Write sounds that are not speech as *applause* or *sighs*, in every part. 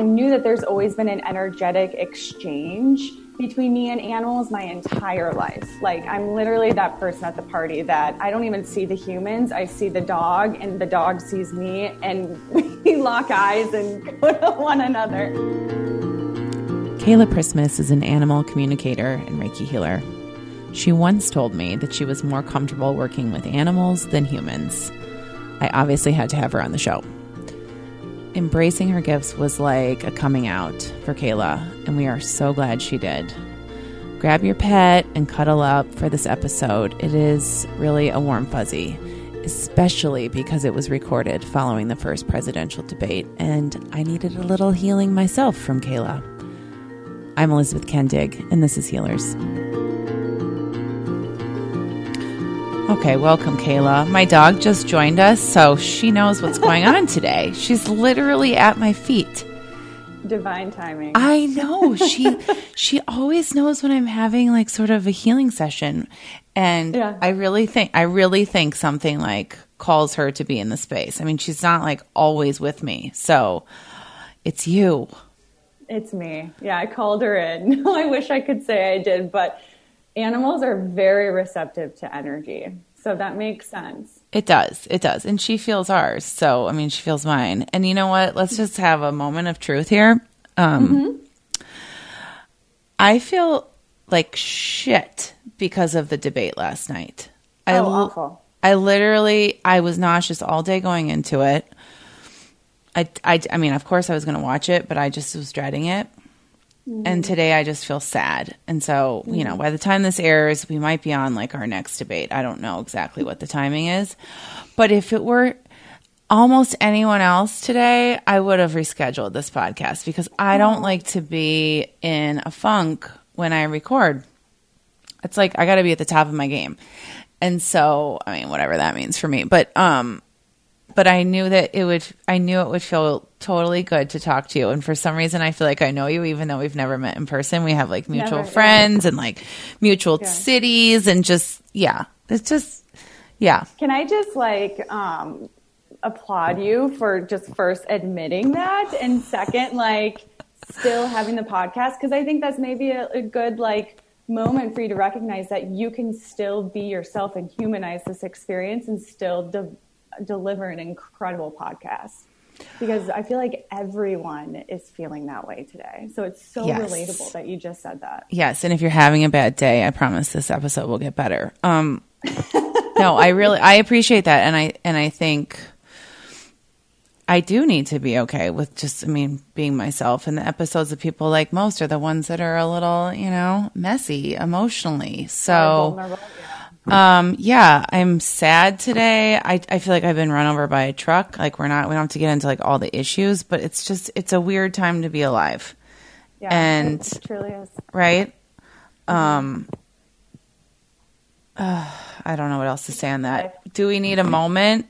I knew that there's always been an energetic exchange between me and animals my entire life. Like I'm literally that person at the party that I don't even see the humans. I see the dog and the dog sees me and *laughs* we lock eyes and *laughs* go to one another. Kaila Przymus is an animal communicator and Reiki healer. She once told me that she was more comfortable working with animals than humans. I obviously had to have her on the show. Embracing her gifts was like a coming out for Kaila, and we are so glad she did. Grab your pet and cuddle up for this episode. It is really a warm fuzzy, especially because it was recorded following the first presidential debate, and I needed a little healing myself from Kaila. I'm Elizabeth Kendig, and this is Healers. Okay, welcome, Kaila. My dog just joined us, so she knows what's going on today. *laughs* She's literally at my feet. Divine timing. I know. She she always knows when I'm having like sort of a healing session. And Yeah. I really think I really think something like calls her to be in the space. I mean, she's not like always with me. So it's you. It's me. Yeah, I called her in. *laughs* I wish I could say I did, but animals are very receptive to energy. So that makes sense. It does. It does. And she feels ours. So, I mean, she feels mine. And you know what? Let's just have a moment of truth here. Um, I feel like shit because of the debate last night. I, Oh, l- awful. I literally, I was nauseous all day going into it. I, I, I mean, of course I was going to watch it, but I just was dreading it. And today I just feel sad. And so, you know, by the time this airs, we might be on like our next debate. I don't know exactly what the timing is. But if it were almost anyone else today, I would have rescheduled this podcast because I don't like to be in a funk when I record. It's like I got to be at the top of my game. And so, I mean, whatever that means for me. But um but I knew that it would I knew it would feel totally good to talk to you and for some reason I feel like I know you even though we've never met in person. We have like mutual Never, yeah. friends and like mutual cities and just yeah. It's just yeah. Can I just like um, applaud you for just first admitting that, and second, like still having the podcast? Because I think that's maybe a, a good like moment for you to recognize that you can still be yourself and humanize this experience and still de- deliver an incredible podcast. Because I feel like everyone is feeling that way today. So it's so Yes. relatable that you just said that. Yes, and if you're having a bad day, I promise this episode will get better. Um no, I really I appreciate that and I and I think I do need to be okay with just I mean being myself and the episodes that people like most are the ones that are a little, you know, messy emotionally. So Vulnerable. Um yeah, I'm sad today. I I feel like I've been run over by a truck. Like we're not we don't have to get into like all the issues, but it's just it's a weird time to be alive. Yeah, And- it truly is. right? Um, uh, I don't know what else to say on that. Do we need a moment?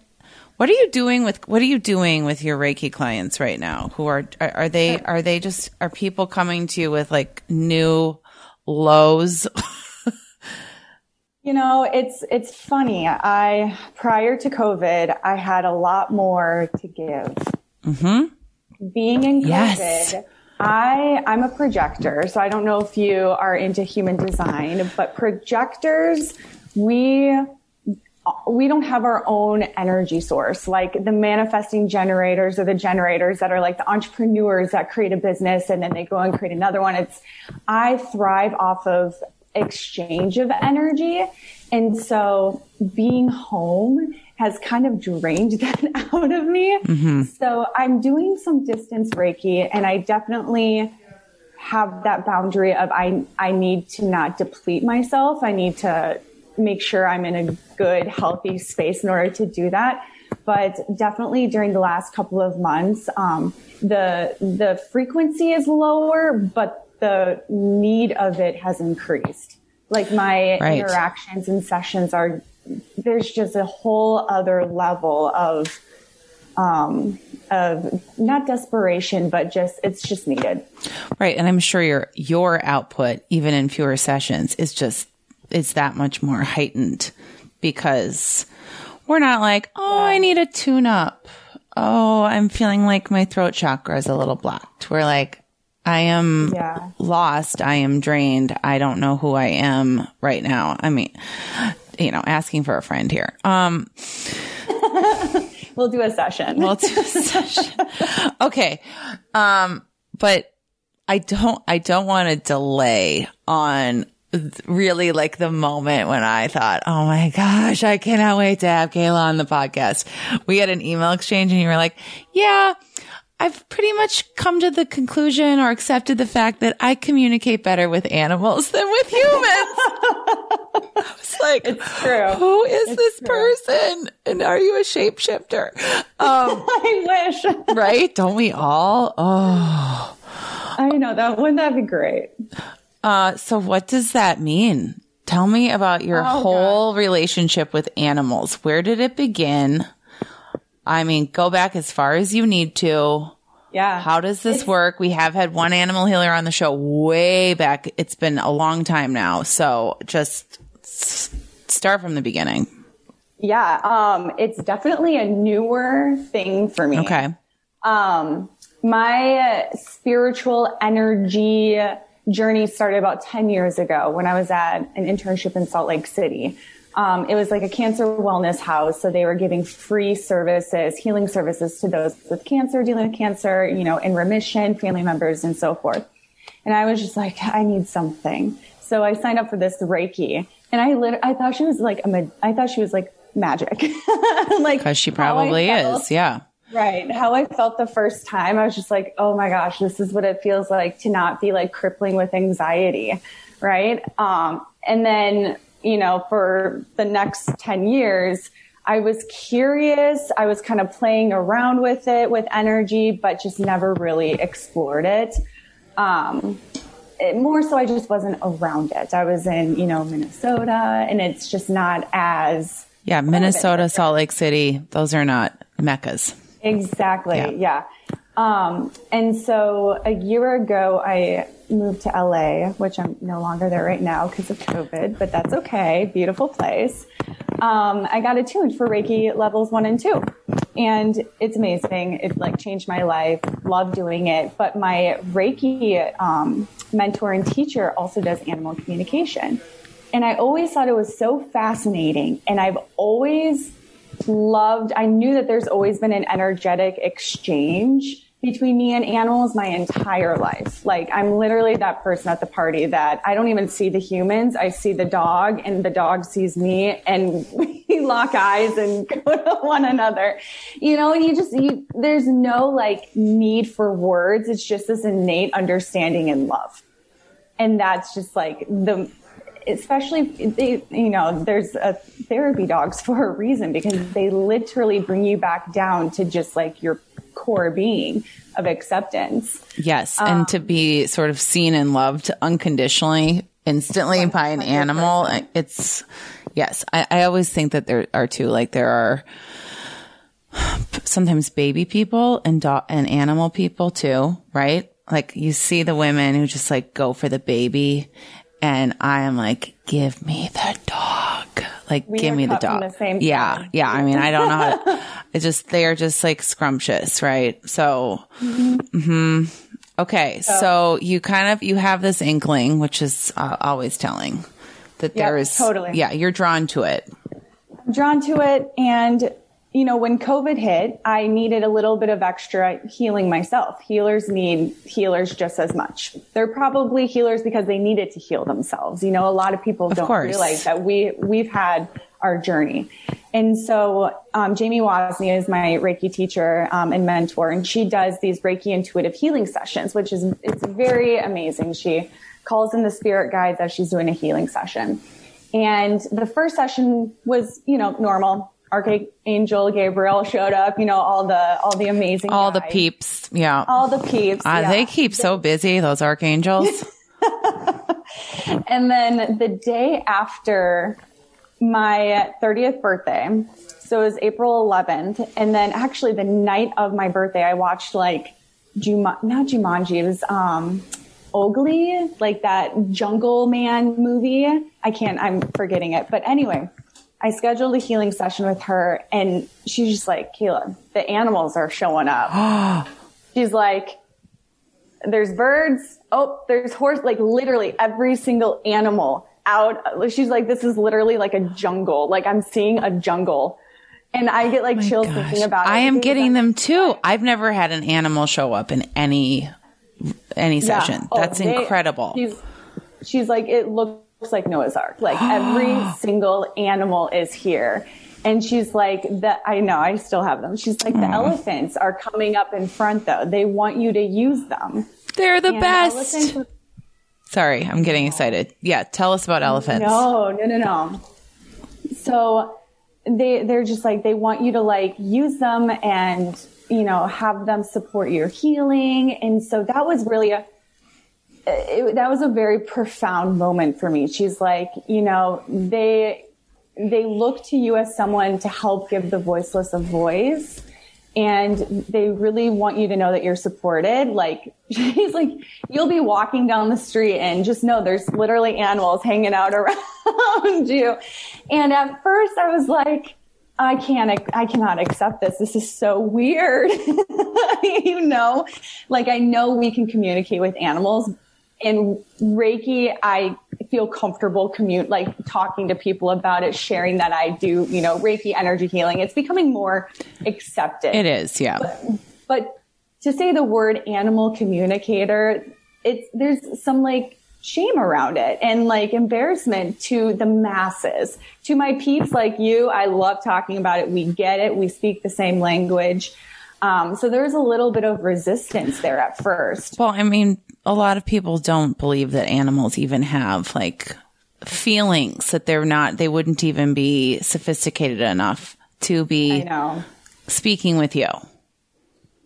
What are you doing with What are you doing with your Reiki clients right now? Who are are, are they are they just are people coming to you with like new lows? *laughs* You know, it's it's funny. I prior to COVID, I had a lot more to give. Mm-hmm. Being in COVID, Yes. I I'm a projector, so I don't know if you are into human design, but projectors, we we don't have our own energy source like the manifesting generators or the generators that are like the entrepreneurs that create a business and then they go and create another one it's i thrive off of exchange of energy and so being home has kind of drained *laughs* that out of me so i'm doing some distance reiki and i definitely have that boundary of I I need to not deplete myself. I need to make sure I'm in a good, healthy space in order to do that. But definitely during the last couple of months, um, the the frequency is lower, but the need of it has increased. Like my Right. interactions and sessions are there's just a whole other level of um, of not desperation, but just it's just needed. right, and I'm sure your your output, even in fewer sessions, is just is that much more heightened because we're not like, oh, I need a tune up. oh, I'm feeling like my throat chakra is a little blocked. We're like, I am Yeah. lost. I am drained. I don't know who I am right now. I mean, you know, asking for a friend here. Um, We'll do a session. well, it's a session. *laughs* okay. Um, but I don't, I don't want to delay on really like the moment when I thought, oh my gosh, I cannot wait to have Kaila on the podcast. We had an email exchange and you were like, yeah, I've pretty much come to the conclusion or accepted the fact that I communicate better with animals than with *laughs* humans. I was like, It's true. who is this true. person? And are you a shapeshifter? Um, *laughs* I wish. right? Don't we all? Oh. I know that. Wouldn't that be great? Uh, so what does that mean? Tell me about your Oh, whole relationship with animals. Where did it begin? I mean, go back as far as you need to. Yeah. How does this work? We have had one animal healer on the show way back. It's been a long time now. So just start from the beginning. Yeah. Um, it's definitely a newer thing for me. Okay. Um, my spiritual energy journey started about 10 years ago when I was at an internship in Salt Lake City. Um, it was like a cancer wellness house. So they were giving free services, healing services to those with cancer, dealing with cancer, you know, in remission, family members and so forth. And I was just like, I need something. So I signed up for this Reiki and I lit- I thought she was like, a I thought she was like magic. *laughs* like, Cause she probably felt- is. Yeah. Right. How I felt the first time, I was just like, oh my gosh, this is what it feels like to not be like crippling with anxiety. Right. Um, and then, you know, for the next 10 years, I was curious. I was kind of playing around with it with energy, but just never really explored it. Um, it, more so, I just wasn't around it. I was in, you know, Minnesota and it's just not as Yeah. Minnesota, Salt Lake City. Those are not meccas. Exactly. Yeah. Yeah. Um, and so a year ago, I moved to LA, which I'm no longer there right now because of COVID, but that's okay. Beautiful place. Um, I got attuned for Reiki levels one and two and it's amazing. It like changed my life. Love doing it. But my Reiki, um, mentor and teacher also does animal communication. And I always thought it was so fascinating. And I've always loved, I knew that there's always been an energetic exchange between me and animals my entire life. Like I'm literally that person at the party that I don't even see the humans. I see the dog and the dog sees me and *laughs* we lock eyes and *laughs* go to one another. You know, and you just, you, there's no like need for words. It's just this innate understanding and love. And that's just like the, especially they, you know, there's a therapy dogs *laughs* for a reason because they literally bring you back down to just like your core being of acceptance. Yes. and to be sort of seen and loved unconditionally, instantly by an animal. It's, yes. I, I always think that there are two, like there are sometimes baby people and dog and animal people too, right? Like you see the women who just like go for the baby and I am like, give me the dog. Like, give me the dog. the yeah. Yeah. I mean, I don't know how to, *laughs* it's just, they are just like scrumptious, right? So, mhm. okay. So you kind of, you have this inkling, which is uh, always telling that Yeah, there is, totally. yeah, you're drawn to it. drawn to it. And, you know, when COVID hit, I needed a little bit of extra healing myself. Healers need healers just as much. They're probably healers because they needed to heal themselves. You know, a lot of people don't course. realize that we, we've had our journey. And so, um, Jamie Wozni is my Reiki teacher, um, and mentor, and she does these Reiki intuitive healing sessions, which is, it's very amazing. She calls in the spirit guides as she's doing a healing session. And the first session was, you know, normal. Archangel Gabriel showed up, you know, all the, all the amazing, All the peeps. Yeah. all the peeps. Uh, yeah. They keep so busy, those archangels. *laughs* *laughs* And then the day after my 30th birthday, so it was April 11th. And then actually the night of my birthday, I watched like Juma, not Jumanji, it was, um, Oakley, like that Jungle Man movie. I can't, I'm forgetting it. But anyway, I scheduled a healing session with her and she's just like, Kaila, the animals are showing up. *gasps* she's like, there's birds. Oh, there's horse, like literally every single animal out. She's like, this is literally like a jungle. Like I'm seeing a jungle. And I get like Oh chills gosh. thinking about it. I am getting them too. I've never had an animal show up in any any Yeah. session. Oh, That's they- incredible. She's, she's like, it looks like Noah's Ark. Like every *gasps* single animal is here. And she's like, the, I know, I still have them. She's like, the mm. elephants are coming up in front though. They want you to use them. They're the And best. Sorry, I'm getting excited. Yeah, tell us about elephants. No, no, no, no. So they they're just like they want you to like use them and you know have them support your healing. And so that was really a it, that was a very profound moment for me. She's like, you know, they they look to you as someone to help give the voiceless a voice. And they really want you to know that you're supported. Like, *laughs* she's like, you'll be walking down the street and just know there's literally animals hanging out *laughs* around you. And at first I was like, I can't, I cannot accept this. This is so weird. *laughs* you know, like I know we can communicate with animals in Reiki. I feel comfortable commute, like talking to people about it, sharing that I do, you know, Reiki energy healing. It's becoming more accepted. It is, yeah. But to say the word animal communicator, it's, there's some like shame around it and like embarrassment to the masses. To my peeps like you, I love talking about it. We get it. We speak the same language. Um, so there's a little bit of resistance there at first. Well, I mean, a lot of people don't believe that animals even have like feelings that they're not they wouldn't even be sophisticated enough to I be know. speaking with you.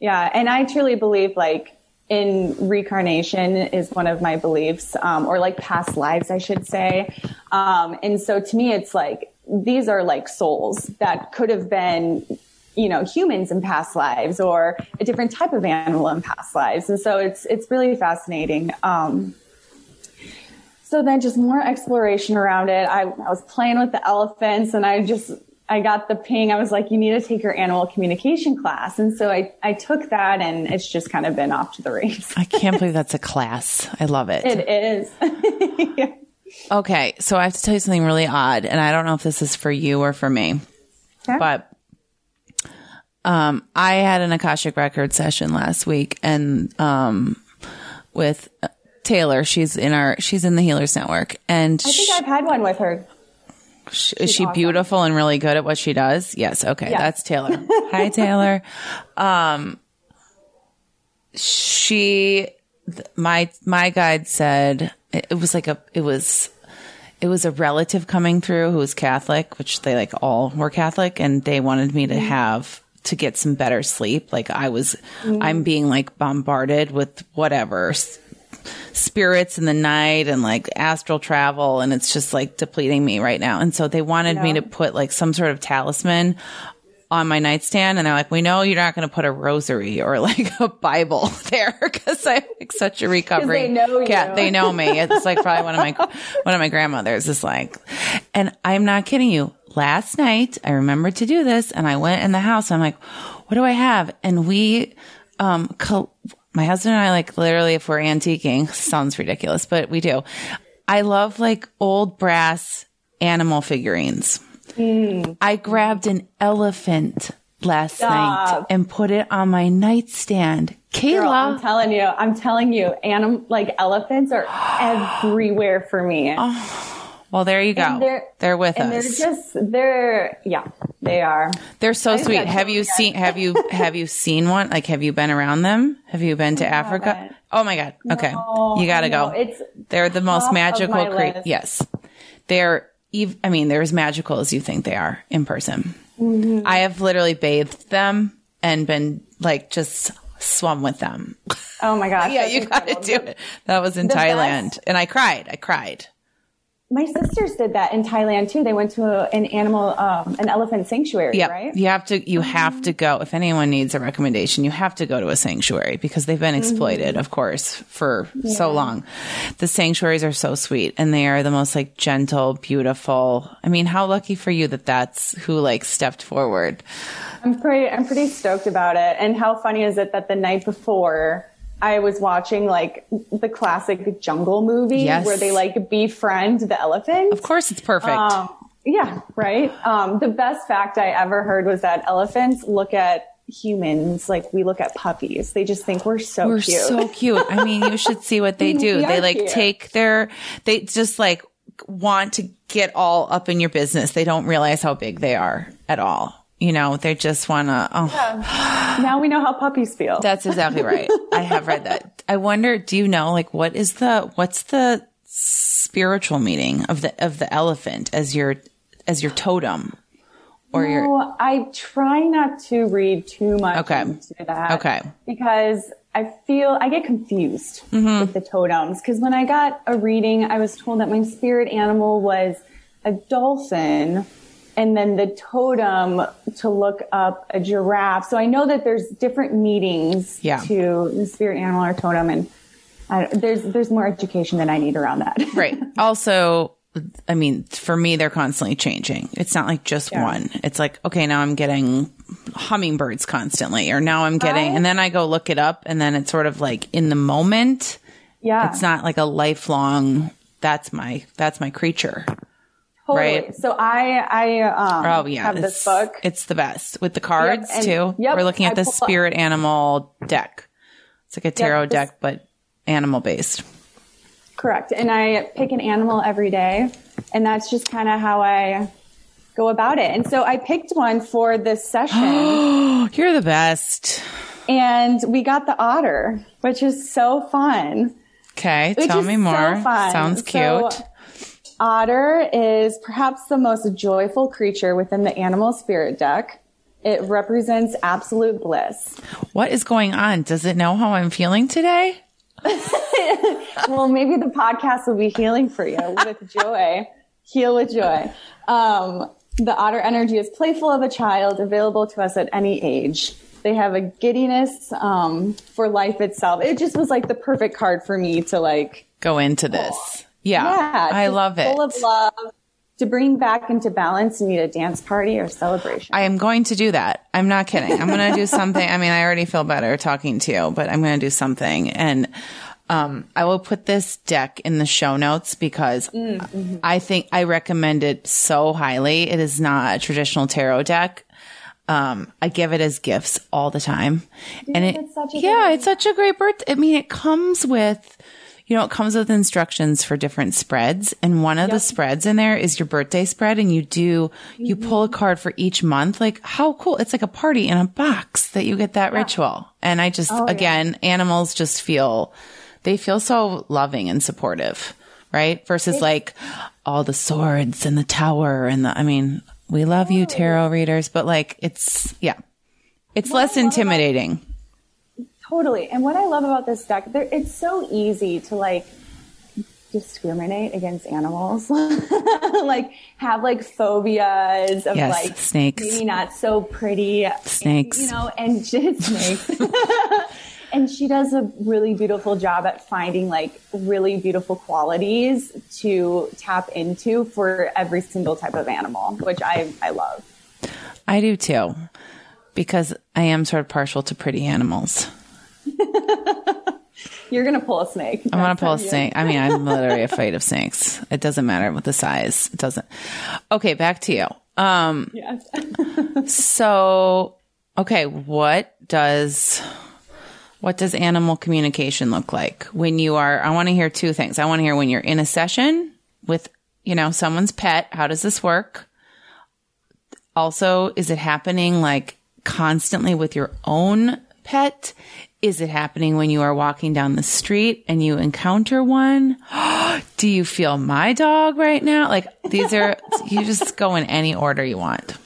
Yeah, and I truly believe like in reincarnation is one of my beliefs, um, or like past lives, I should say. Um, and so to me, it's like these are like souls that could have been, you know, humans in past lives or a different type of animal in past lives. And so it's it's really fascinating. Um, so then just more exploration around it. I, I was playing with the elephants and I just, I got the ping. I was like, you need to take your animal communication class. And so I, I took that and it's just kind of been off to the races. I can't believe that's a class. I love it. It is. *laughs* Okay, so I have to tell you something really odd, and I don't know if this is for you or for me, Okay. but um, I had an Akashic record session last week, and um, with Taylor, she's in our she's in the Healers Network, and I think I've had one with her. sh- is she awesome. beautiful and really good at what she does? Yes. Okay, Yes. that's Taylor. *laughs* Hi, Taylor. Um, she, th- my my guide said it, it was like a it was it was a relative coming through who was Catholic, which they like all were Catholic, and they wanted me to have to get some better sleep. Like I was, I'm being like bombarded with whatever s- spirits in the night and like astral travel, and it's just like depleting me right now. And so they wanted me to put like some sort of talisman on my nightstand and they're like, we know you're not going to put a rosary or like a Bible *laughs* there because I'm like such a recovering they know you. They know me. It's like probably one of my, one of my grandmothers is like, and I'm not kidding you. Last night I remembered to do this and I went in the house. I'm like, what do I have? And we, um, co- my husband and I like literally if we're antiquing, *laughs* sounds ridiculous, but we do. I love like old brass animal figurines. I grabbed an elephant last night and put it on my nightstand. Girl, I'm telling you, I'm telling you, anim- like elephants are *gasps* everywhere for me. Well, there you go. They're, they're- with and us. they're just, they're, yeah, they are. They're so sweet. Have you seen? Have you have you seen one? Like, have you been around them? Have you been to Africa? haven't. Oh my god. Okay, No, you got to I know. go. It's They're the most magical. my Cre- list. yes, they're. ev- I mean, they're as magical as you think they are in person. Mm-hmm. I have literally bathed them and been like just swum with them. Oh my gosh. *laughs* yeah, you got to do it. That was in the Thailand, best- and I cried. I cried. My sisters did that in Thailand too. They went to a, an animal, um, an elephant sanctuary, Yeah, right? you have to. You have to go. If anyone needs a recommendation, you have to go to a sanctuary because they've been exploited, of course, for so long. The sanctuaries are so sweet, and they are the most like gentle, beautiful. I mean, how lucky for you that that's who like stepped forward. I'm pretty, I'm pretty stoked about it. And how funny is it that the night before I was watching like the classic jungle movie Yes. where they like befriend the elephant? Of course, it's perfect. Um, yeah, right. Um, the best fact I ever heard was that elephants look at humans like we look at puppies. They just think we're so We're cute. so cute. I mean, you should see what *laughs* they do. They like cute. take their, they just like want to get all up in your business. They don't realize how big they are at all. You know, they just want to, oh, now we know how puppies feel. that's exactly right. I have read that. I wonder, do you know, like, what is the, what's the spiritual meaning of the, of the elephant as your, as your totem or your, I try not to read too much Okay. into that. Okay. Because I feel I get confused Mm-hmm. with the totems. Because when I got a reading, I was told that my spirit animal was a dolphin, and then the totem to look up a giraffe. So I know that there's different meanings Yeah. to the spirit animal or totem, and I, there's there's more education than I need around that. *laughs* Right. Also, I mean, for me, they're constantly changing. It's not like just one. It's like, okay, now I'm getting hummingbirds constantly, or now I'm getting, Right. and then I go look it up, and then it's sort of like in the moment. yeah, It's not like a lifelong. That's my that's my creature. Totally. right. So I I um, Oh yeah, have it's, this book. It's the best with the cards and- too. yep, We're looking at I the spirit animal deck. It's like a tarot this- deck, but animal based. Correct. And I pick an animal every day. And that's just kind of how I go about it. And so I picked one for this session *gasps* you're the best. and we got the otter, which is so fun. Okay, tell me so more. fun. Sounds So, cute. Otter is perhaps the most joyful creature within the animal spirit deck. It represents absolute bliss. What is going on? Does it know how I'm feeling today? *laughs* well, maybe the podcast will be healing for you with joy. Heal with joy. Um, the otter energy is playful of a child, available to us at any age. They have a giddiness um, for life itself. It just was like the perfect card for me to like, Go into this. Yeah, yeah, I love it. Full of love to bring back into balance. You need a dance party or celebration. I am going to do that. I'm not kidding. I'm going to do *laughs* something. I mean, I already feel better talking to you, but I'm going to do something. And um, I will put this deck in the show notes because I think I recommend it so highly. It is not a traditional tarot deck. Um, I give it as gifts all the time. and it, it's such a yeah, it's such a great birth. I mean, it comes with, you know, it comes with instructions for different spreads. And one of the spreads in there is your birthday spread. And you do, you pull a card for each month. Like how cool. It's like a party in a box that you get that ritual. And I just, again, animals just feel, they feel so loving and supportive, right? Versus like all the swords and the tower and the, I mean, we love you tarot readers, but like it's, yeah, it's less intimidating. Totally. And what I love about this deck, there, it's so easy to like discriminate against animals, *laughs* like have like phobias of Yes, like snakes. maybe not so pretty Snakes. you know, and *laughs* just snakes. *laughs* and she does a really beautiful job at finding like really beautiful qualities to tap into for every single type of animal, which I I love. I do too, because I am sort of partial to pretty animals. *laughs* You're gonna pull a snake. I'm gonna pull a snake. I mean, I'm *laughs* literally afraid of snakes. It doesn't matter what the size. It doesn't. Okay, back to you. Um, Yes. *laughs* so, okay, what does what does animal communication look like when you are? I want to hear two things. I want to hear when you're in a session with you know someone's pet. How does this work? Also, is it happening like constantly with your own pet? Is it happening when you are walking down the street and you encounter one? *gasps* Do you feel my dog right now? Like these are, *laughs* you just go in any order you want.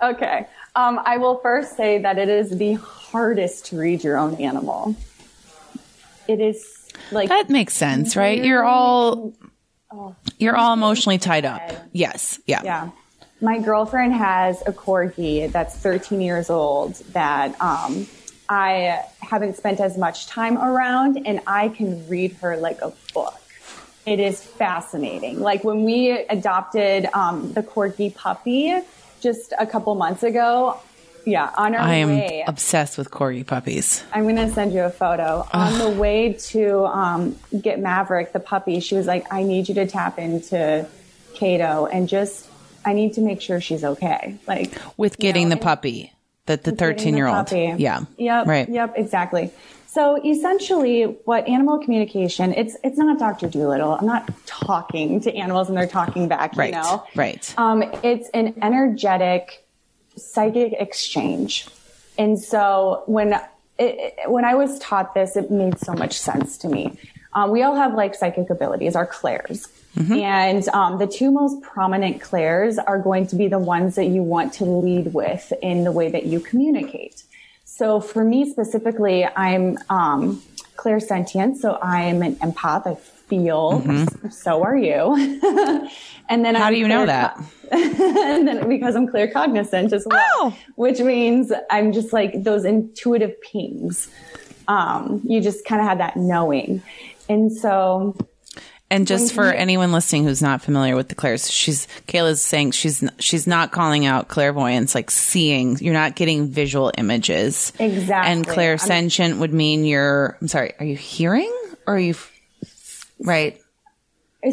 Okay. Um, I will first say that it is the hardest to read your own animal. It is like That makes sense, right? You're all, You're all emotionally tied up. Yes. Yeah. Yeah. My girlfriend has a corgi that's 13 years old that um, I haven't spent as much time around, and I can read her like a book. It is fascinating. Like when we adopted um, the corgi puppy just a couple months ago, yeah, on our I am way. obsessed with corgi puppies. I'm going to send you a photo. On the way to um, get Maverick, the puppy, she was like, I need you to tap into Kato and just, I need to make sure she's okay. Like, With getting know, the and- puppy, that the getting the 13 year old. Yeah. Yep. Right. Yep. Exactly. So essentially, what animal communication? It's it's not Dr. Doolittle. I'm not talking to animals and they're talking back. Right. You know. Right. Um, it's an energetic psychic exchange. And so when it, it- when I was taught this, it made so much sense to me. Um, we all have like psychic abilities, our clairs. And um, the two most prominent clairs are going to be the ones that you want to lead with in the way that you communicate. So for me specifically, I'm um, clairsentient, so I'm an empath. I feel. So are you. *laughs* and then How I'm do you know that? *laughs* and then because I'm claircognizant as well, Oh. which means I'm just like those intuitive pings. Um, you just kind of have that knowing. And so, And just for you- anyone listening who's not familiar with the clairs, she's Kaila's saying she's she's not calling out clairvoyance, like seeing. You're not getting visual images. Exactly. And clairsentient would mean you're. I'm sorry. Are you hearing or are you? Right.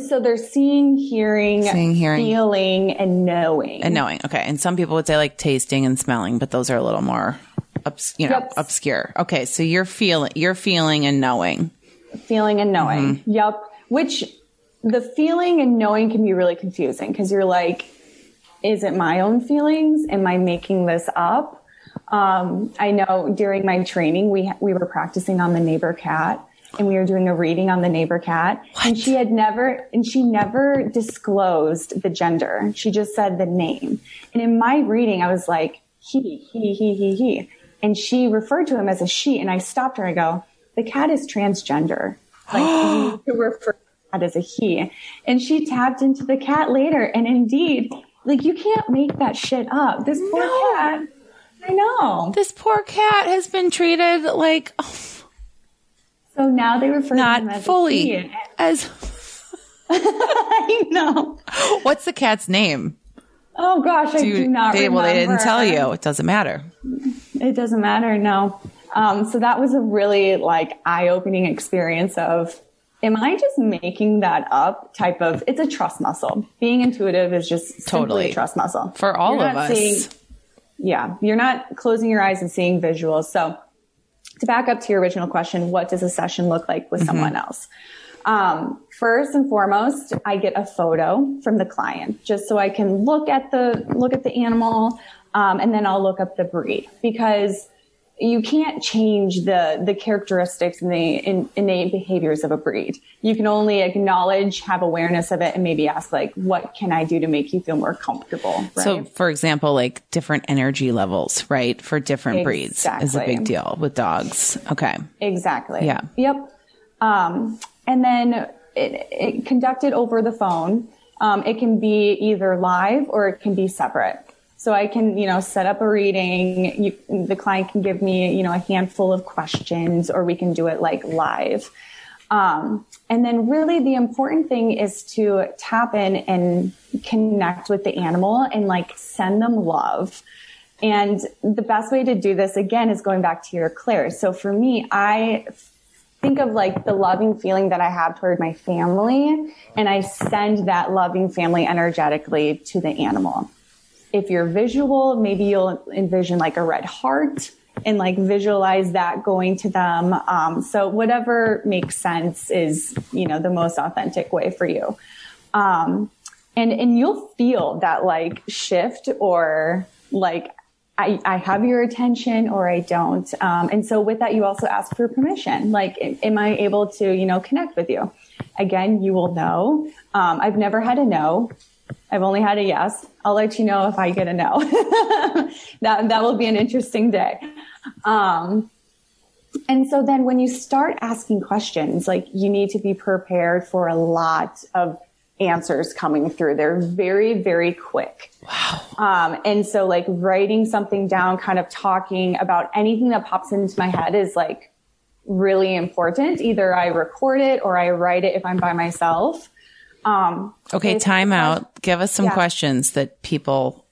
so they're seeing, hearing, Seeing, hearing. feeling, and knowing. And knowing. Okay. And some people would say like tasting and smelling, but those are a little more, obs- you know, Yep. obscure. Okay. So you're feeling, you're feeling and knowing. feeling and knowing. Mm-hmm. Yep. Which the feeling and knowing can be really confusing because you're like, is it my own feelings? Am I making this up? Um, I know during my training, we, we were practicing on the neighbor cat and we were doing a reading on the neighbor cat and she had never, and she never disclosed the gender. She just said the name. And in my reading, I was like, he, he, he, he, he. And she referred to him as a she. And I stopped her. I go, the cat is transgender. Like *gasps* oh, you to refer to the cat as a he. And she tapped into the cat later. And indeed, like you can't make that shit up. This poor No. cat. I know. This poor cat has been treated like oh. So now they refer to not as fully a he. as. *laughs* I know. *laughs* What's the cat's name? Oh gosh, I do, not they, remember. well, they didn't tell you. It doesn't matter. It doesn't matter. No. Um, so that was a really like eye-opening experience of, am I just making that up? Type of, it's a trust muscle. Being intuitive is just Totally. a trust muscle For all You're of us. seeing- yeah, you're not closing your eyes and seeing visuals. So to back up to your original question, what does a session look like with someone else? Um, first and foremost, I get a photo from the client just so I can look at the look at the animal, um, and then I'll look up the breed because you can't change the the characteristics and the in, innate behaviors of a breed. You can only acknowledge, have awareness of it, and maybe ask like, "What can I do to make you feel more comfortable?" Right? So, for example, like different energy levels, right, for different breeds is a big deal with dogs. Okay. Exactly. Yeah. Yep. Um, and then it, it conducted over the phone. Um, it can be either live or it can be separate. So I can, you know, set up a reading. You, the client can give me, you know, a handful of questions, or we can do it like live. Um, and then really the important thing is to tap in and connect with the animal and like send them love. And the best way to do this again is going back to your clairs. So for me, I think of like the loving feeling that I have toward my family and I send that loving family energetically to the animal. If you're visual, maybe you'll envision like a red heart and like visualize that going to them. Um, so whatever makes sense is, you know, the most authentic way for you. Um, and, and you'll feel that like shift or like, I, I have your attention or I don't. Um, and so with that, you also ask for permission. Like, am- I able to, you know, connect with you? Again, you will know. Um, I've never had a no. I've only had a yes. I'll let you know if I get a no. *laughs* that, that will be an interesting day. Um, and so then when you start asking questions, like you need to be prepared for a lot of answers coming through. They're very, very quick. Wow. Um, and so like writing something down, kind of talking about anything that pops into my head is like really important. Either I record it or I write it if I'm by myself. Um, okay, time out. Give us some yeah. questions that people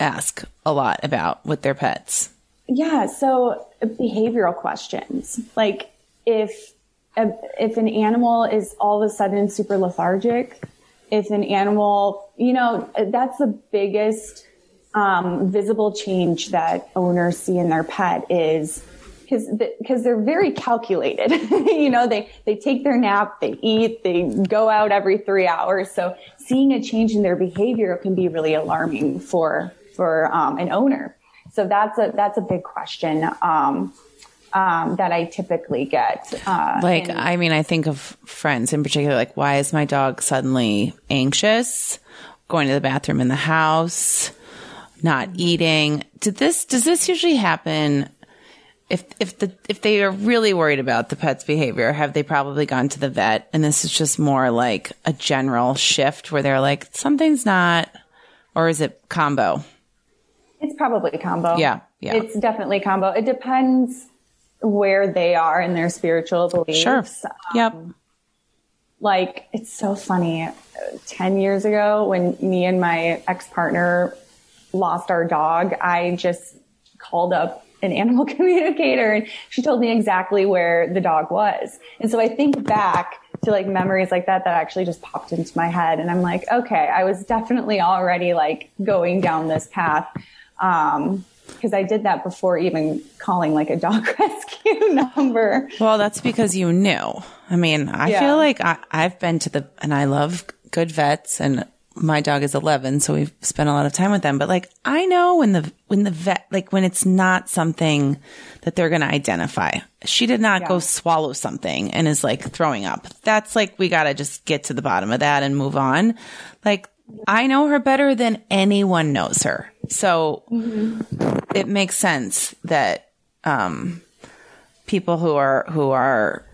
ask a lot about with their pets. Yeah, so behavioral questions. Like if if an animal is all of a sudden super lethargic, if an animal, you know, that's the biggest um, visible change that owners see in their pet is because because they're very calculated. *laughs* you know, they they take their nap, they eat, they go out every three hours. So seeing a change in their behavior can be really alarming for for um, an owner. So that's a that's a big question. Um, um, that I typically get. Uh, like, and- I mean, I think of friends in particular, like, why is my dog suddenly anxious, going to the bathroom in the house, not eating? Did this, does this usually happen? If, if the, if they are really worried about the pet's behavior, have they probably gone to the vet? And this is just more like a general shift where they're like, something's not, or is it combo? It's probably combo. Yeah. Yeah. It's definitely combo. It depends where they are in their spiritual beliefs. Sure. Um, yep. Like it's so funny. 10 years ago when me and my ex-partner lost our dog, I just called up an animal *laughs* communicator and she told me exactly where the dog was. And so I think back to like memories like that that actually just popped into my head and I'm like, okay, I was definitely already like going down this path. Um, because I did that before even calling like a dog *laughs* rescue *laughs* number. Well, that's because you knew. I mean, I yeah. feel like I, I've been to the, and I love good vets and my dog is 11, so we've spent a lot of time with them. But like, I know when the, when the vet, like when it's not something that they're going to identify. She did not yeah. go swallow something and is like throwing up. That's like, we got to just get to the bottom of that and move on. Like, I know her better than anyone knows her. So mm-hmm. it makes sense that um, people who are who are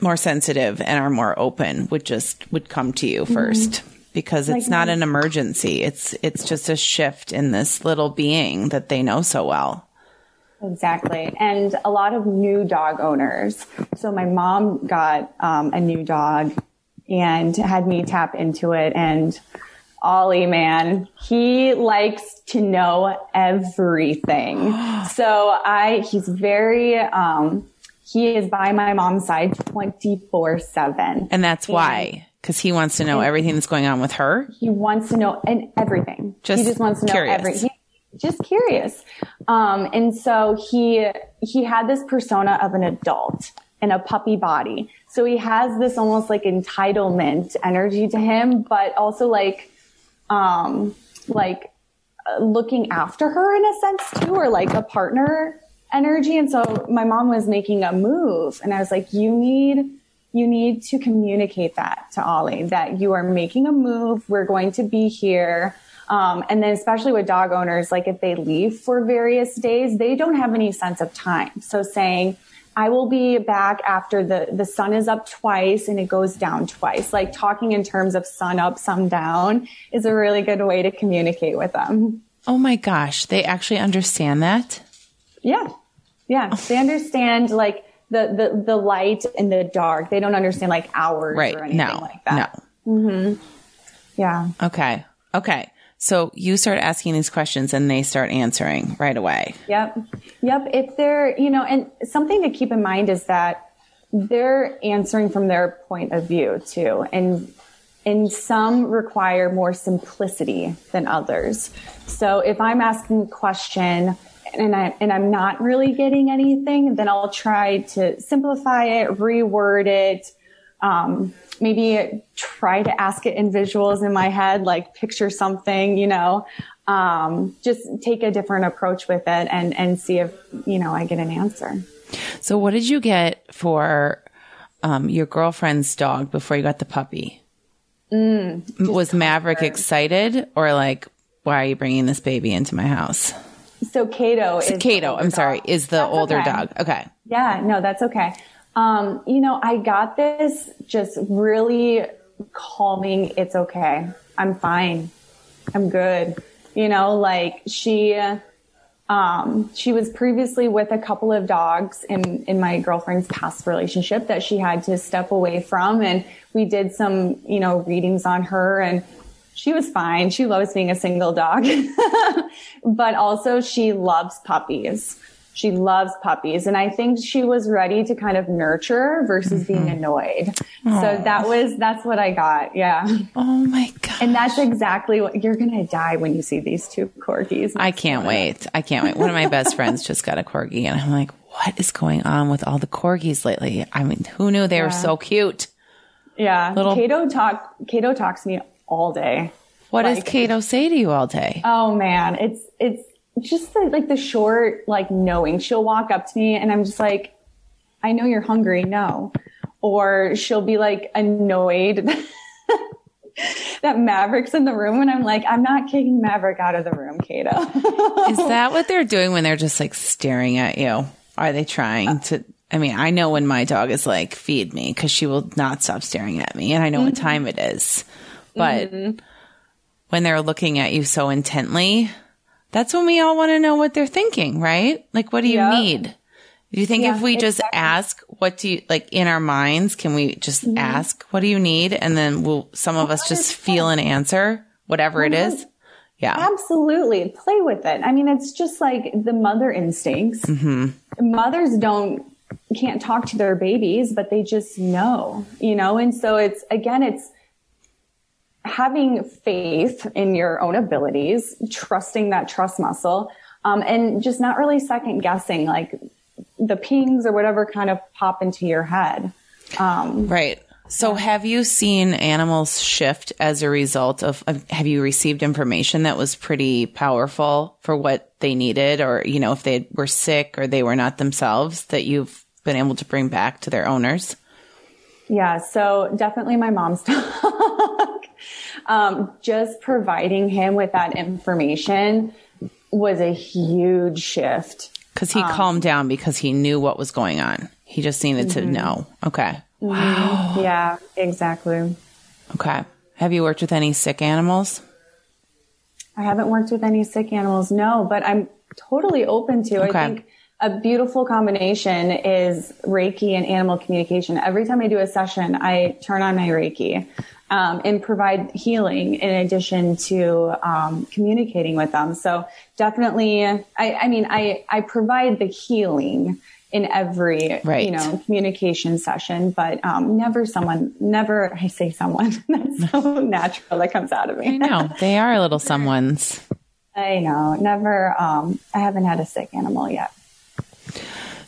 more sensitive and are more open would just would come to you 1st mm-hmm. Because it's like not an emergency. It's it's just a shift in this little being that they know so well. Exactly. And a lot of new dog owners. So my mom got um, a new dog and had me tap into it. And Ollie, man, he likes to know everything. *gasps* so I, he's very, um, he is by my mom's side 24 seven. And that's and, why. Cause he wants to know everything that's going on with her. He wants to know and everything. Just he just wants to know everything. Just curious. Um, and so he, he had this persona of an adult in a puppy body. So he has this almost like entitlement energy to him, but also like, um, like looking after her in a sense too, or like a partner energy. And so my mom was making a move and I was like, you need, you need to communicate that to Ollie that you are making a move. We're going to be here. Um, and then especially with dog owners, like if they leave for various days, they don't have any sense of time. So saying, I will be back after the, the sun is up twice and it goes down twice. Like talking in terms of sun up, sun down is a really good way to communicate with them. Oh my gosh. They actually understand that? Yeah. Yeah. They understand like the, the, the light and the dark. They don't understand like hours right. or anything no. like that. No. Mm-hmm. Yeah. Okay. Okay. So you start asking these questions and they start answering right away. Yep. Yep. If they're, you know, and something to keep in mind is that they're answering from their point of view too. And, and some require more simplicity than others. So if I'm asking a question and I and I'm not really getting anything, then I'll try to simplify it, reword it, um, maybe try to ask it in visuals in my head, like picture something, you know, um, just take a different approach with it and, and see if, you know, I get an answer. So what did you get for, um, your girlfriend's dog before you got the puppy? Mm, was Maverick excited or like, why are you bringing this baby into my house? So Kato so Kato, I'm dog. sorry, is the that's older okay. dog. Okay. Yeah, no, that's okay. Um, you know, I got this just really calming. It's okay. I'm fine. I'm good. You know, like she, um, she was previously with a couple of dogs in, in my girlfriend's past relationship that she had to step away from. And we did some, you know, readings on her and she was fine. She loves being a single dog, *laughs* but also she loves puppies. She loves puppies. And I think she was ready to kind of nurture versus mm-hmm. being annoyed. Aww. So that was, that's what I got. Yeah. Oh my God. And that's exactly what you're going to die when you see these two corgis. I can't wait. I can't wait. One of my best friends just got a corgi and I'm like, what is going on with all the corgis lately? I mean, who knew they yeah. were so cute? Yeah. Little Kato talk, Kato talks to me all day. What like, does Kato say to you all day? Oh man, it's, it's, just the, like the short, like knowing. She'll walk up to me and I'm just like, I know you're hungry. No. Or she'll be like annoyed *laughs* that Maverick's in the room and I'm like, I'm not kicking Maverick out of the room, Kato. *laughs* Is that what they're doing when they're just like staring at you? Are they trying to? I mean, I know when my dog is like, feed me because she will not stop staring at me and I know mm-hmm. what time it is. But mm-hmm. when they're looking at you so intently, that's when we all want to know what they're thinking, right? Like, what do you yep. need? Do you think yeah, if we just exactly. ask, what do you, like in our minds, can we just mm-hmm. ask, what do you need? And then will some of us just feel an answer, whatever it is? Yeah. Absolutely. Play with it. I mean, it's just like the mother instincts. Mm-hmm. Mothers don't, can't talk to their babies, but they just know, you know? And so it's, again, it's, having faith in your own abilities, trusting that trust muscle, um, and just not really second guessing like the pings or whatever kind of pop into your head. Um, right. So, have you seen animals shift as a result of, of, Have you received information that was pretty powerful for what they needed, or you know, if they were sick or they were not themselves, that you've been able to bring back to their owners? Yeah. So definitely my mom's *laughs* dog um, just providing him with that information was a huge shift. Because he um, calmed down because he knew what was going on. He just needed mm-hmm. to know. Okay. Mm-hmm. Wow. Yeah, exactly. Okay. Have you worked with any sick animals? I haven't worked with any sick animals, no, but I'm totally open to. Okay. I think a beautiful combination is Reiki and animal communication. Every time I do a session, I turn on my Reiki um, and provide healing in addition to um, communicating with them. So definitely, I, I, mean, I, I provide the healing in every right. you know communication session, but um, never someone, never I say someone *laughs* that's so natural that comes out of me. I know they are a little *laughs* someone's. I know. Never. Um, I haven't had a sick animal yet.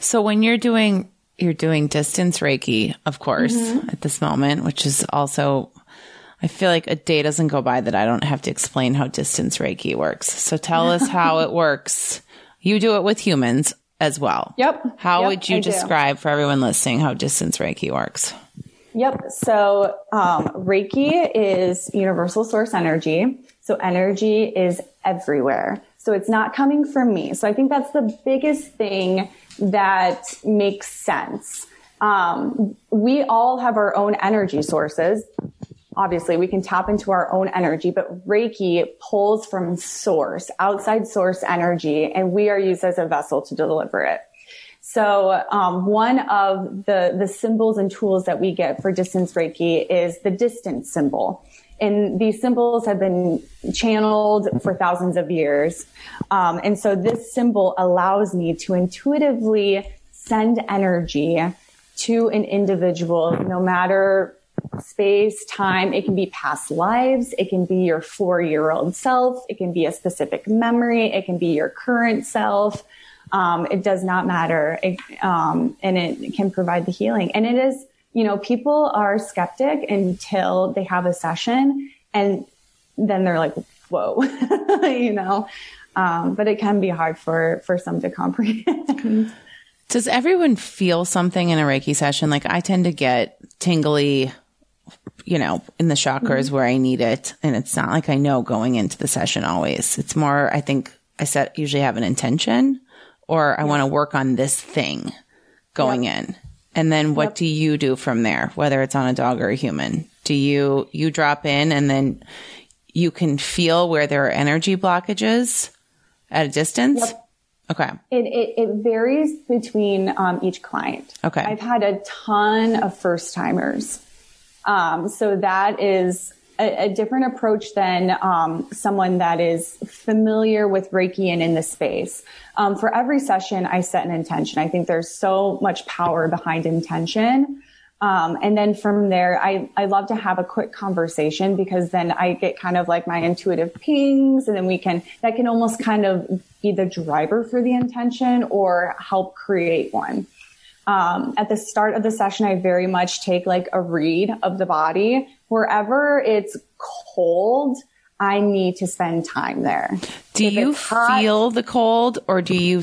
So when you're doing you're doing distance Reiki, of course, mm-hmm. at this moment, which is also I feel like a day doesn't go by that I don't have to explain how distance Reiki works. So tell us *laughs* how it works. You do it with humans as well. Yep. How yep, would you I describe do. for everyone listening how distance Reiki works? Yep. So um, Reiki is universal source energy. So energy is everywhere. So it's not coming from me. So I think that's the biggest thing that makes sense. Um, we all have our own energy sources obviously we can tap into our own energy, but Reiki pulls from source, outside source energy, and we are used as a vessel to deliver it. So um, one of the the symbols and tools that we get for distance Reiki is the distance symbol. And these symbols have been channeled for thousands of years. Um, and so this symbol allows me to intuitively send energy to an individual, no matter space, time. It can be past lives. It can be your four year old self. It can be a specific memory. It can be your current self. Um, it does not matter. It, um, and it can provide the healing. And it is, you know, people are skeptic until they have a session and then they're like, whoa, *laughs* you know, um, but it can be hard for, for some to comprehend. Does everyone feel something in a Reiki session? Like I tend to get tingly you know, in the chakras mm-hmm. where I need it. And it's not like I know going into the session always. It's more, I think I set, usually have an intention or I yeah. want to work on this thing going yep. in. And then what yep. do you do from there, whether it's on a dog or a human? Do you you drop in and then you can feel where there are energy blockages at a distance? Yep. Okay. It, it, it varies between um, each client. Okay. I've had a ton of first timers. Um, so that is a, a different approach than um, someone that is familiar with Reiki and in the space. Um, for every session, I set an intention. I think there's so much power behind intention. Um, and then from there, I, I love to have a quick conversation because then I get kind of like my intuitive pings and then we can, that can almost kind of be the driver for the intention or help create one. Um, at the start of the session, I very much take like a read of the body. Wherever it's cold, I need to spend time there. Do If you it's hot- feel the cold or do you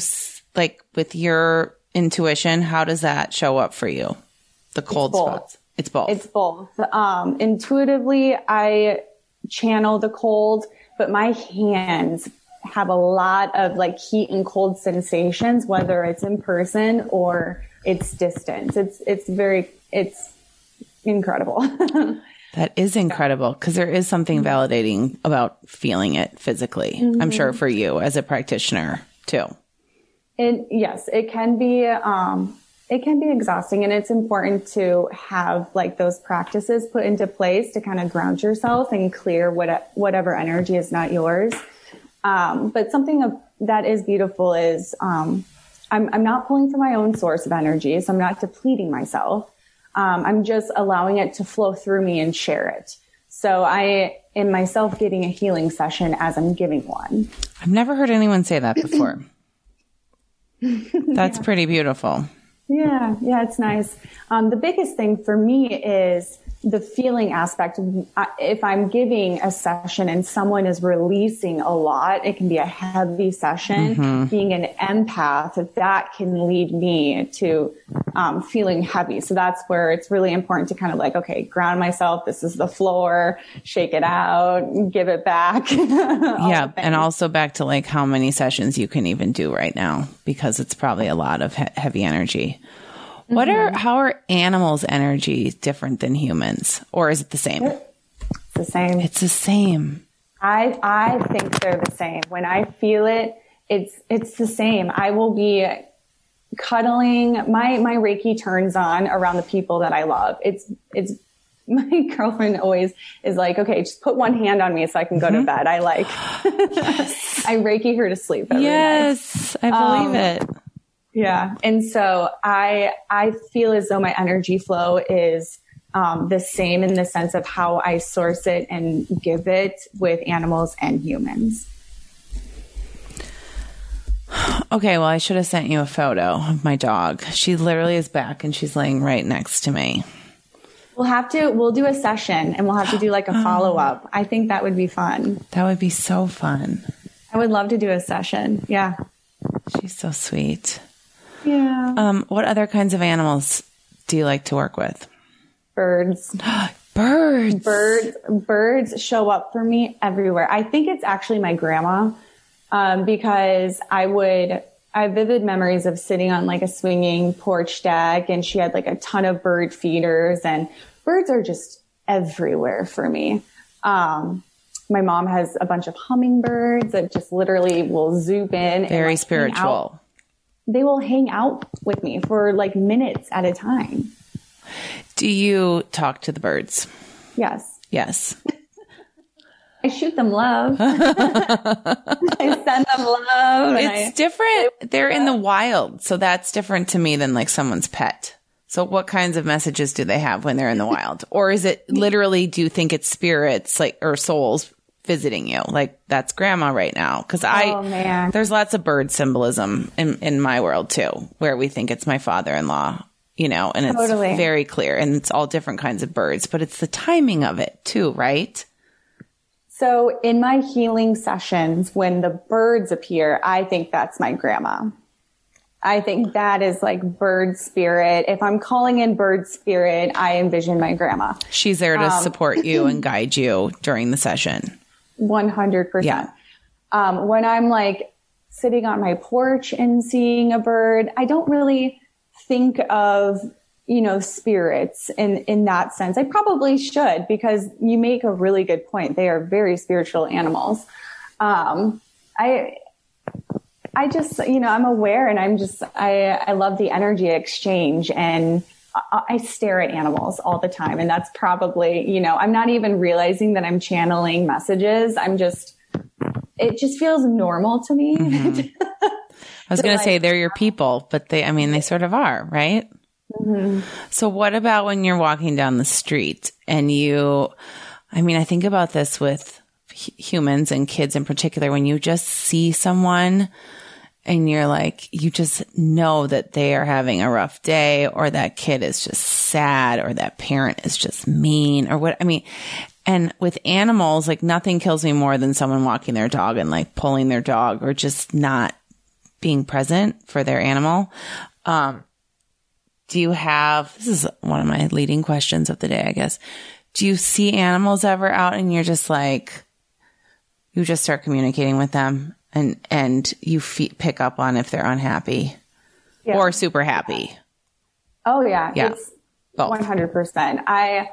like with your intuition, how does that show up for you? The cold both. spots. It's both. It's both. Um, intuitively, I channel the cold, but my hands have a lot of like heat and cold sensations, whether it's in person or it's distance. It's, it's very, it's incredible. *laughs* That is incredible because there is something validating about feeling it physically. I'm sure for you as a practitioner too. It, yes, it can be, um, it can be exhausting and it's important to have like those practices put into place to kind of ground yourself and clear what, whatever energy is not yours. Um, but something of, that is beautiful is, um, I'm, I'm not pulling from my own source of energy. So I'm not depleting myself. Um, I'm just allowing it to flow through me and share it. So I am myself getting a healing session as I'm giving one. I've never heard anyone say that before. That's *laughs* pretty beautiful. Yeah, yeah, it's nice. Um, the biggest thing for me is the feeling aspect. If I'm giving a session and someone is releasing a lot, it can be a heavy session. Being an empath, that can lead me to um, feeling heavy. So that's where it's really important to kind of like, okay, ground myself. This is the floor. Shake it out. Give it back. *laughs* yeah. And also back to like how many sessions you can even do right now because it's probably a lot of he- heavy energy. What are, mm-hmm. how are animals' energy different than humans? Or is it the same? It's the same. It's the same. I I think they're the same. When I feel it, it's it's the same. I will be cuddling. My my Reiki turns on around the people that I love. It's it's *laughs* my girlfriend always is like, okay, just put one hand on me so I can go to mm-hmm. bed. I like *laughs* yes. I Reiki her to sleep every night. Yes. I believe um, it. Yeah. And so I, I feel as though my energy flow is, um, the same in the sense of how I source it and give it with animals and humans. Okay, well, I should have sent you a photo of my dog. She literally is back and she's laying right next to me. We'll have to, we'll do a session and we'll have to do like a *gasps* follow up. I think that would be fun. That would be so fun. I would love to do a session. Yeah. She's so sweet. Yeah. Um, what other kinds of animals do you like to work with? Birds. *gasps* Birds. birds birds show up for me everywhere i think it's actually my grandma um, because i would i have vivid memories of sitting on like a swinging porch deck and she had like a ton of bird feeders and birds are just everywhere for me um, my mom has a bunch of hummingbirds that just literally will zoom in and, Very like, hang out. spiritual. They will hang out with me for like minutes at a time Do you talk to the birds? yes Yes. *laughs* I shoot them love. *laughs* I send them love. It's I, different. *laughs* They're in the wild. So that's different to me than like someone's pet. So what kinds of messages do they have when they're in the wild? Or is it literally, do you think it's spirits like, or souls visiting you? Like that's grandma right now. Cause I, Oh, man. there's lots of bird symbolism in, in my world too, where we think it's my father-in-law, you know, and it's Totally. very clear and it's all different kinds of birds, but it's the timing of it too, right? so in my healing sessions, when the birds appear, I think that's my grandma. I think that is like bird spirit. If I'm calling in bird spirit, I envision my grandma. She's there to Um, support you and *laughs* guide you during the session. 100%. Yeah. Um, when I'm like sitting on my porch and seeing a bird, I don't really think of you know, spirits in, in that sense. I probably should because you make a really good point. They are very spiritual animals. Um, I, I just, you know, I'm aware and I'm just, I, I love the energy exchange and I, I stare at animals all the time. And that's probably, you know, I'm not even realizing that I'm channeling messages. I'm just, it just feels normal to me. Mm-hmm. *laughs* I was going to say they're your people, but they, I mean, they sort of are, right? Mm-hmm. So what about when you're walking down the street and you, I mean, I think about this with humans and kids in particular, when you just see someone and you're like, you just know that they are having a rough day or that kid is just sad or that parent is just mean or what, I mean, and with animals, like nothing kills me more than someone walking their dog and like pulling their dog or just not being present for their animal. Um, do you have, this is one of my leading questions of the day, I guess. Do you see animals ever out and you're just like, you just start communicating with them and, and you f- pick up on if they're unhappy yeah. or super happy? Oh yeah. Yeah. It's 100%. I,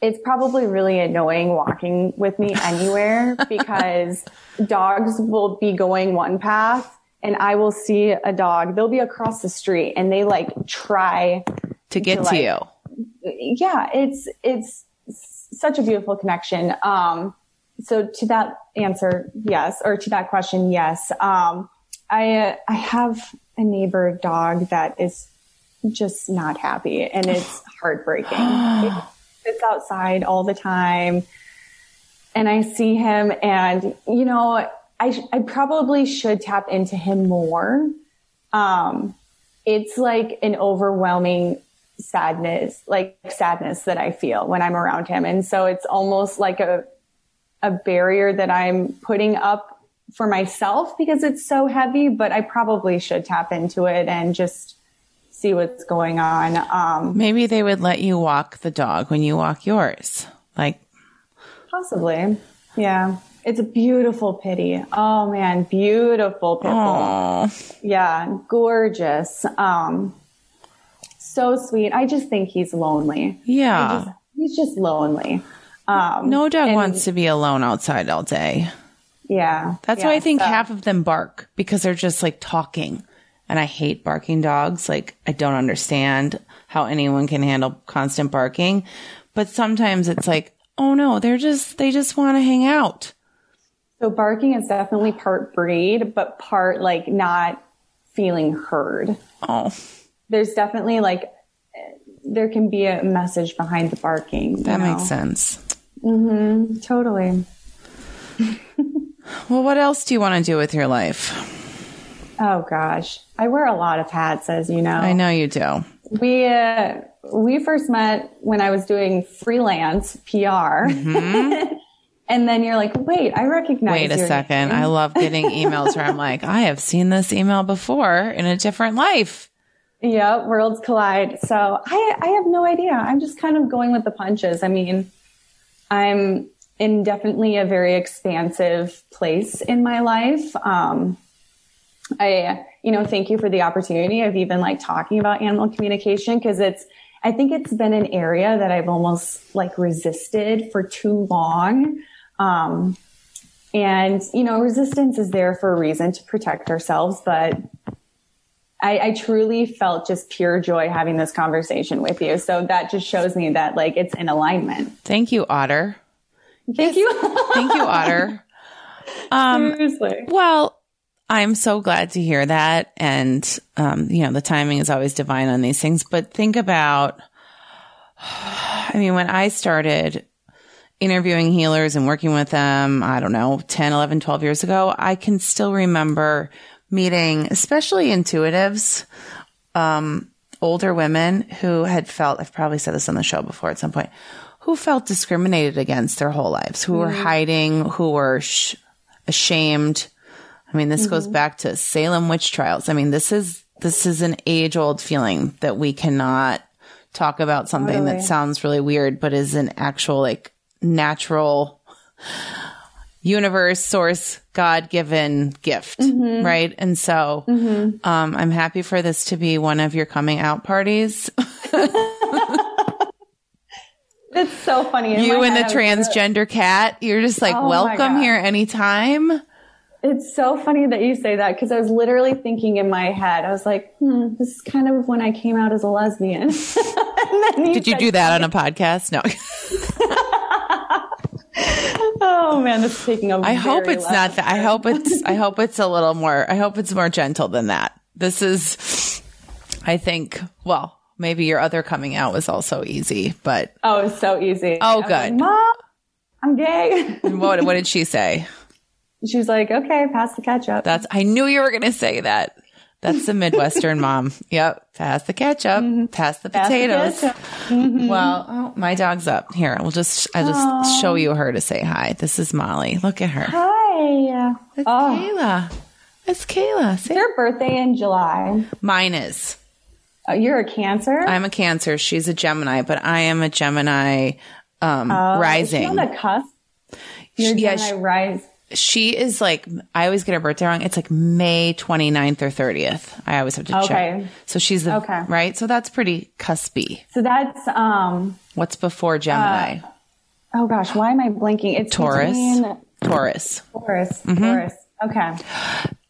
it's probably really annoying walking with me anywhere *laughs* because dogs will be going one path and I will see a dog. They'll be across the street and they like try to get to, like, to you. Yeah, it's it's such a beautiful connection. Um, so to that answer, yes, or to that question, yes. Um, I uh, I have a neighbor dog that is just not happy, and it's *sighs* heartbreaking. it sits outside all the time, and I see him, and you know I, I probably should tap into him more. Um, it's like an overwhelming sadness, like sadness that I feel when I'm around him. And so it's almost like a, a barrier that I'm putting up for myself because it's so heavy, but I probably should tap into it and just see what's going on. Um, maybe they would let you walk the dog when you walk yours. Like possibly. Yeah. It's a beautiful pity. Oh man, beautiful pitbull. Yeah, gorgeous. Um, so sweet. I just think he's lonely. Yeah. Just, he's just lonely. Um, no dog and, wants to be alone outside all day. Yeah. That's yeah, why I think so. half of them bark because they're just like talking. And I hate barking dogs. Like, I don't understand how anyone can handle constant barking. But sometimes it's like, oh no, they're just, they just want to hang out. So barking is definitely part breed, but part like not feeling heard. Oh. There's definitely like, there can be a message behind the barking. That know? makes sense. Mm-hmm. Totally. *laughs* well, what else do you want to do with your life? Oh gosh, I wear a lot of hats, as you know. I know you do. We uh, we first met when I was doing freelance PR. Mm-hmm. *laughs* And then you're like, wait, I recognize. Wait a second. Name. I love getting *laughs* emails where I'm like, I have seen this email before in a different life. Yeah, worlds collide. So I, I have no idea. I'm just kind of going with the punches. I mean, I'm in definitely a very expansive place in my life. Um, I, you know, thank you for the opportunity of even like talking about animal communication because it's, I think it's been an area that I've almost like resisted for too long. Um, and, you know, resistance is there for a reason to protect ourselves, but I, I, truly felt just pure joy having this conversation with you. So that just shows me that like it's in alignment. Thank you, Otter. Thank you. Thank you, Otter. *laughs* Um, Seriously. Well, I'm so glad to hear that. And, um, you know, the timing is always divine on these things, but think about, *sighs* I mean, when I started interviewing healers and working with them, I don't know, 10, 11, 12 years ago, I can still remember meeting, especially intuitives, um, older women who had felt, I've probably said this on the show before at some point, who felt discriminated against their whole lives, who mm-hmm. were hiding, who were sh- ashamed. I mean, this mm-hmm. goes back to Salem witch trials. I mean, this is, this is an age old feeling that we cannot talk about something totally. that sounds really weird, but is an actual like natural universe source god given gift mm-hmm. right and so mm-hmm. um, i'm happy for this to be one of your coming out parties *laughs* It's so funny. In you and the head, I was- transgender cat, you're just like, Oh welcome here anytime. It's so funny that you say that because I was literally thinking in my head, I was like, hmm, this is kind of when I came out as a lesbian. *laughs* And then Did you do that on a podcast? No. *laughs* Oh man, this is taking a I hope it's not that. I hope it's, I hope it's a little more, I hope it's more gentle than that. This is, I think, well, maybe your other coming out was also easy, but Oh, it's so easy. Oh, was like, good. Mom, I'm gay. what, what did she say? She's like, okay, pass the ketchup. That's, I knew you were going to say that. That's the Midwestern mom. Yep. Pass the ketchup, pass the Mm-hmm. Pass the potatoes. ketchup. Well, oh, my dog's up here. We'll just, I'll just show you her to say hi. This is Molly. Look at her. Hi. It's Oh. Kaila. It's Kaila. Say Your birthday in July. Mine is. Oh, you're a Cancer. I'm a Cancer. She's a Gemini, but I am a Gemini um, Oh, Is she rising. on the cusp. You're Yeah, Gemini she- rise. She is like, I always get her birthday wrong. It's like May 29th or 30th. I always have to Okay. check. So she's the, Okay. right? So that's pretty cuspy. So that's um. What's before Gemini? Oh gosh, why am I blinking? It's Taurus. between Taurus. Taurus. Mm-hmm. Taurus. Okay.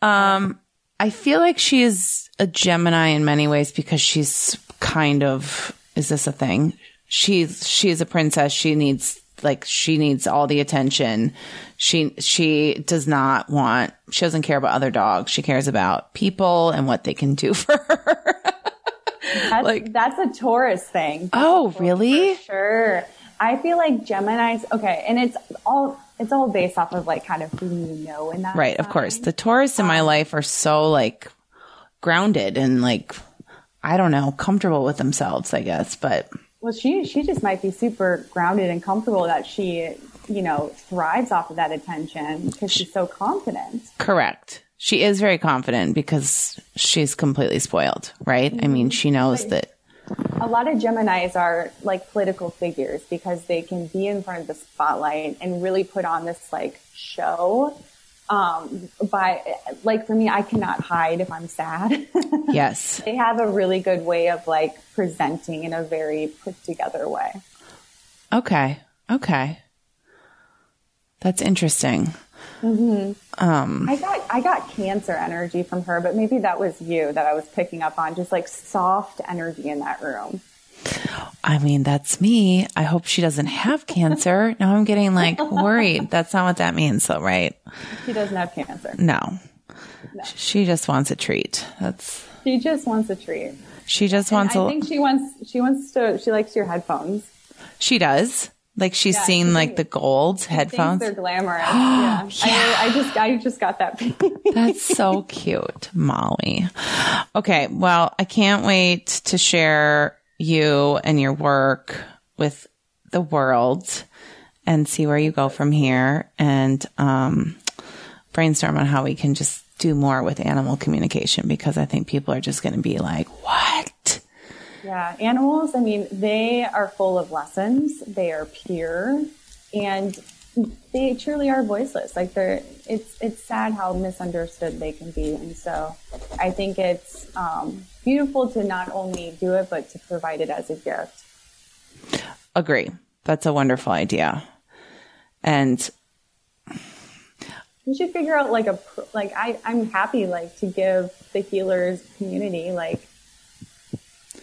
Um, I feel like she is a Gemini in many ways because she's kind of is this a thing? She's she is a princess. She needs like she needs all the attention. She she does not want she doesn't care about other dogs. She cares about people and what they can do *laughs* for her. That's, Like- that's a Taurus thing. oh, really? Sure. I feel like Gemini's okay, and it's all it's all based off of like kind of who you know in that. Right, of course. The Taurus in my um, life are so like grounded and like I don't know, comfortable with themselves, I guess, but Well, she she just might be super grounded and comfortable that she you know thrives off of that attention because she's so confident. Correct. She is very confident because she's completely spoiled, right? I mean, she mm-hmm. knows that. A lot of Geminis are like political figures because they can be in front of the spotlight and really put on this like show. Um, by like for me, I cannot hide if I'm sad. *laughs* Yes. they have a really good way of like presenting in a very put together way. Okay. Okay. That's interesting. Um. I got I got cancer energy from her, but maybe that was you that I was picking up on, just like soft energy in that room. I mean, that's me. I hope she doesn't have cancer. *laughs* Now I'm getting like worried. That's not what that means, though, right? She doesn't have cancer. No. She just wants a treat. That's, She just wants a treat. she just I wants a, think she wants she wants to she likes your headphones. she does. Like she's Yeah, seen she like the gold headphones. they're glamorous. *gasps* yeah. I, I just I just got that. That's so *laughs* cute, Molly. Okay, well, I can't wait to share you and your work with the world and see where you go from here and um, brainstorm on how we can just do more with animal communication because I think people are just going to be like, what? Yeah, animals, I mean, they are full of lessons. They are pure and they truly are voiceless. Like they're it's it's sad how misunderstood they can be. And so I think it's um, beautiful to not only do it but to provide it as a gift. Agree. That's a wonderful idea. And We should figure out like a like I I'm happy like to give the healers community like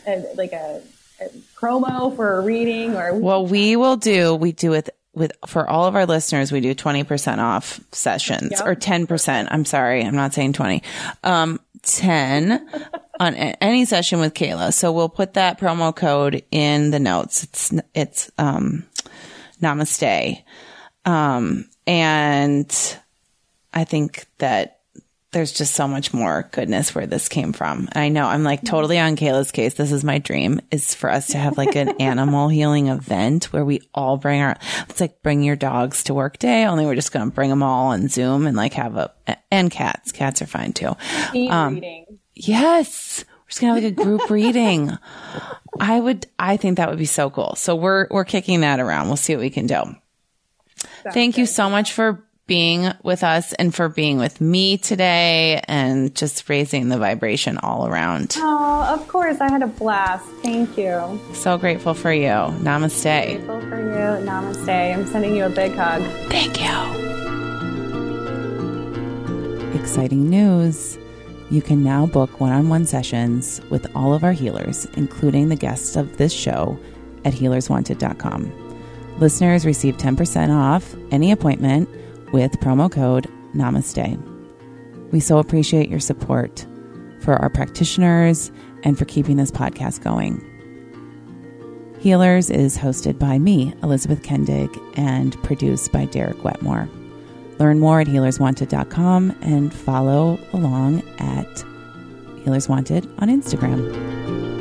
a, like a, a promo for a reading or Well, we will do, we do it with, for all of our listeners, we do 20% off sessions Yep. or 10%. I'm sorry. I'm not saying 20. Um, 10 on any session with Kaila. So we'll put that promo code in the notes. It's, it's, um, namaste. Um, and I think that there's just so much more goodness where this came from. I know I'm like totally on Kaila's case. This is my dream is for us to have like an *laughs* animal healing event where we all bring our, it's like bring your dogs to work day. Only we're just going to bring them all on Zoom and like have a, and cats. Cats are fine too. Um. Yes. We're just gonna have like a group *laughs* reading. I would, I think that would be so cool. So we're, we're kicking that around. We'll see what we can do. Thank you so much for being with us and for being with me today and just raising the vibration all around. Oh, of course. I had a blast. Thank you. So grateful for you. Namaste. Grateful for you. Namaste. I'm sending you a big hug. Thank you. Exciting news. You can now book one on one sessions with all of our healers, including the guests of this show, at healerswanted.com. Listeners receive 10% off any appointment with promo code NAMASTE. We so appreciate your support for our practitioners and for keeping this podcast going. Healers is hosted by me, Elizabeth Kendig, and produced by Derek Wetmore. Learn more at healerswanted.com and follow along at Healers Wanted on Instagram.